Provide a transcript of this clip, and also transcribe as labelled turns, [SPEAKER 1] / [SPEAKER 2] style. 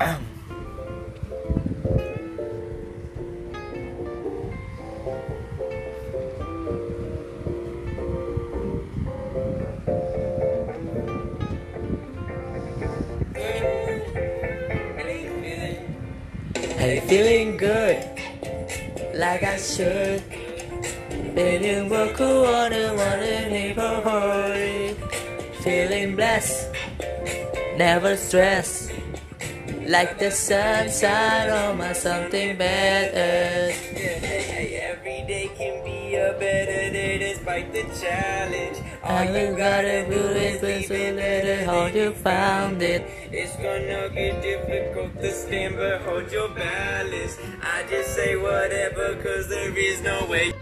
[SPEAKER 1] Hey, feeling good, like I should. Feeling cool on one neighborhood. Feeling blessed, never stressed. Like the sunshine on my something better.
[SPEAKER 2] Every day can be a better day despite the challenge.
[SPEAKER 1] All you gotta do is listen to how you found it.
[SPEAKER 2] It's gonna get difficult to stand, but hold your balance. I just say whatever, cause there is no way.